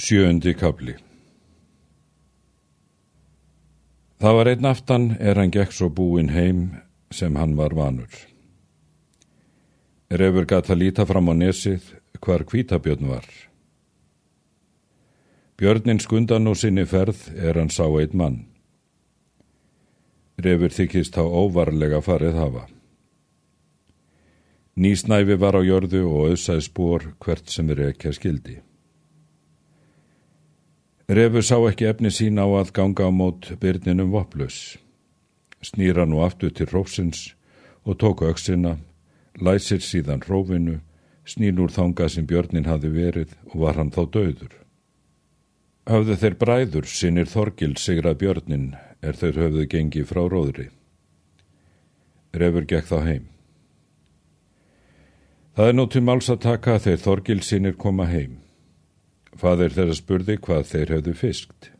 Sjöundi kapli Það var einn aftan er hann gekk svo búin heim sem hann var vanur. Refur gata líta fram á nesið hvar kvítabjörn var. Björnin skundan og sinni ferð er hann sá einn mann. Refur þykist á óvarlega farið hafa. Nýsnæfi var á jörðu og auðsaði spór hvert sem er ekki að skildi. Refur sá ekki efni sín á að ganga á mót byrninum voplus. Snýra nú aftur til rósins og tóku auksina, læsir síðan rófinu, snýr úr þanga sem björnin hafi verið og var hann þá döður. Hafðu þeir bræður, sinir Þorgil sigrað björnin, er þeir höfðu gengi frá róðri. Refur gekk þá heim. Það er nú til máls að taka þegar Þorgil sinir koma heim. Fadir þeirra spurði hvað þeir hefðu fiskt.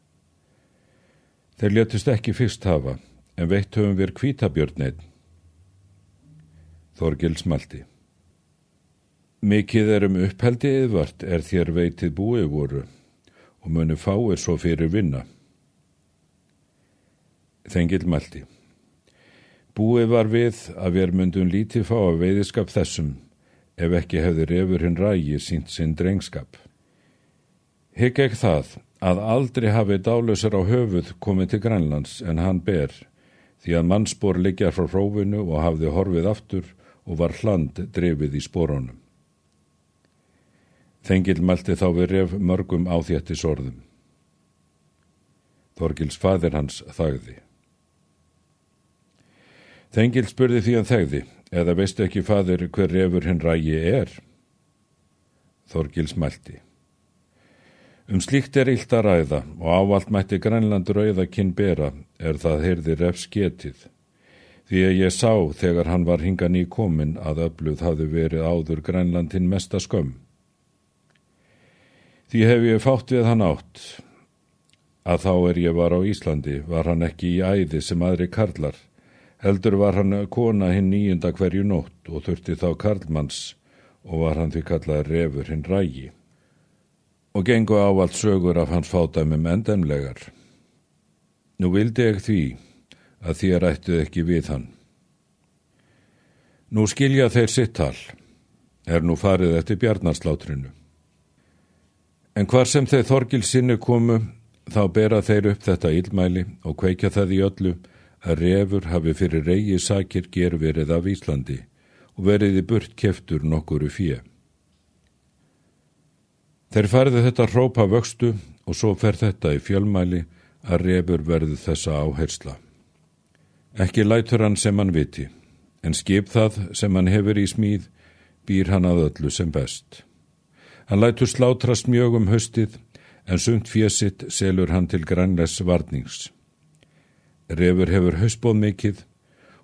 Þeir létust ekki fyrst hafa, en veitt höfum við kvítabjörnið. Þorgil smalti. Mikið er um uppheldi yðvart er þér veitið búið voru og munu fáir svo fyrir vinna. Þengil malti. Búið var við að við mundum lítið fá að veiðiskap þessum ef ekki hefði refur hinn rægi sínt sinn drengskap. Hygg ekki það að aldrei hafi dálösar á höfuð komið til Grænlands en hann ber því að mannsbor liggja frá hrófinu og hafði horfið aftur og var hland drefið í spórónum. Þengil mælti þá við ref mörgum áþjættis orðum. Þorgils fadir hans þagði. Þengil spurði því hann þegði, eða veistu ekki fadir hver refur hinn rægi er? Þorgils mælti. Um slíkt er illt að ræða og ávalt mætti Grænland rauða kinn bera er það heyrði refs getið. Því að ég sá þegar hann var hingan í komin að öfluð hafi verið áður Grænlandin mesta skömm. Því hef ég fátt við hann átt að þá er ég var á Íslandi var hann ekki í æði sem aðri karlar. Heldur var hann kona hinn nýjunda hverju nótt og þurfti þá karlmanns og var hann því kallað refur hinn rægi og gengu ávalt sögur af hans fádæmum endemlegar. Nú vildi ég því að þér ættuð ekki við hann. Nú skilja þeir sitt tal, er nú farið eftir bjarnarslátrinu. En hvar sem þeir þorgil sinni komu, þá bera þeir upp þetta ílmæli og kveikja það í öllu að refur hafi fyrir reygi sakir gerverið af Íslandi og verið í burt keftur nokkuru fjö. Þeir færðu þetta hrópa vöxtu og svo fer þetta í fjölmæli að refur verðu þessa áhersla. Ekki lætur hann sem hann viti, en skip það sem hann hefur í smíð býr hann að öllu sem best. Hann lætur slátrast mjög um höstið, en sumt fjesitt selur hann til grænles varnings. Refur hefur höstbóð mikill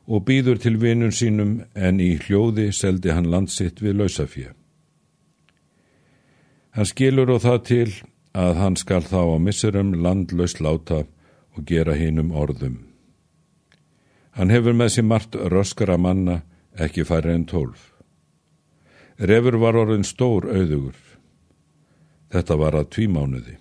og býður til vinun sínum en í hljóði seldi hann landsitt við lausafjö. Hann skilur og það til að hann skal þá á missurum landlaust láta og gera hinnum orðum. Hann hefur með sér margt röskara manna ekki færri en tólf. Refur var orðin stór auðugur. Þetta var að tvímánuði.